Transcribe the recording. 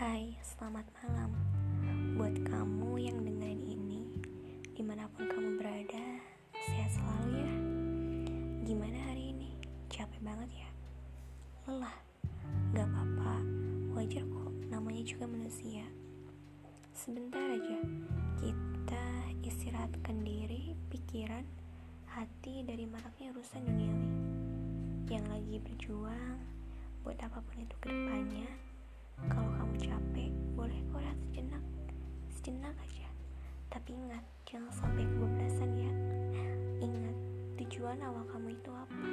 Hai, selamat malam Buat kamu yang dengerin ini Di mana pun kamu berada Sehat selalu ya Gimana hari ini? Capek banget ya? Lelah? Gak apa-apa Wajar kok, namanya juga manusia Sebentar aja Kita istirahatkan diri Pikiran Hati dari maraknya urusan duniawi Yang lagi berjuang Buat apa pun itu ke depannya sejenak aja. Tapi ingat, jangan sampai kebablasan ya. Ingat, tujuan awal kamu itu apa?